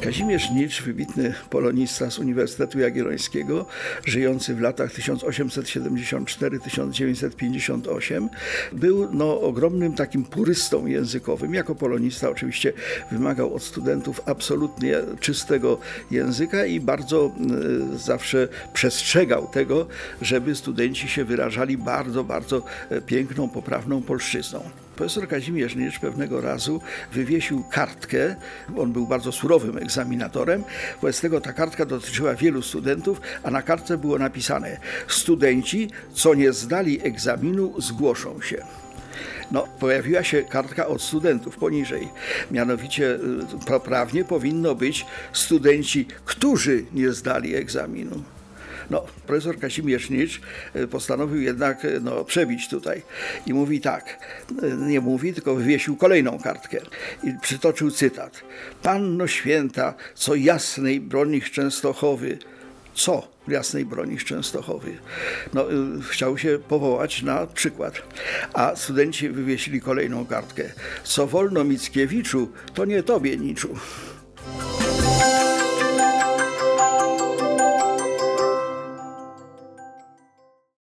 Kazimierz Nicz, wybitny polonista z Uniwersytetu Jagiellońskiego, żyjący w latach 1874-1958, był no, ogromnym takim purystą językowym. Jako polonista oczywiście wymagał od studentów absolutnie czystego języka i bardzo y, zawsze przestrzegał tego, żeby studenci się wyrażali bardzo, bardzo e, piękną, poprawną polszczyzną. Profesor Kazimierz Nicz pewnego razu wywiesił kartkę, on był bardzo surowym egzaminatorem, wobec tego ta kartka dotyczyła wielu studentów, a na kartce było napisane studenci, co nie zdali egzaminu, zgłoszą się. No, pojawiła się kartka od studentów poniżej. Mianowicie y, poprawnie powinno być studenci, którzy nie zdali egzaminu. No, profesor Kazimierz Nicz y, postanowił jednak y, no, przebić tutaj i mówi tak, y, nie mówi, tylko wywiesił kolejną kartkę i przytoczył cytat. Panno święta, co jasnej broni Częstochowy, co jasnej broni Częstochowy. No, chciał się powołać na przykład. A studenci wywiesili kolejną kartkę. Co wolno Mickiewiczu, to nie tobie niczu.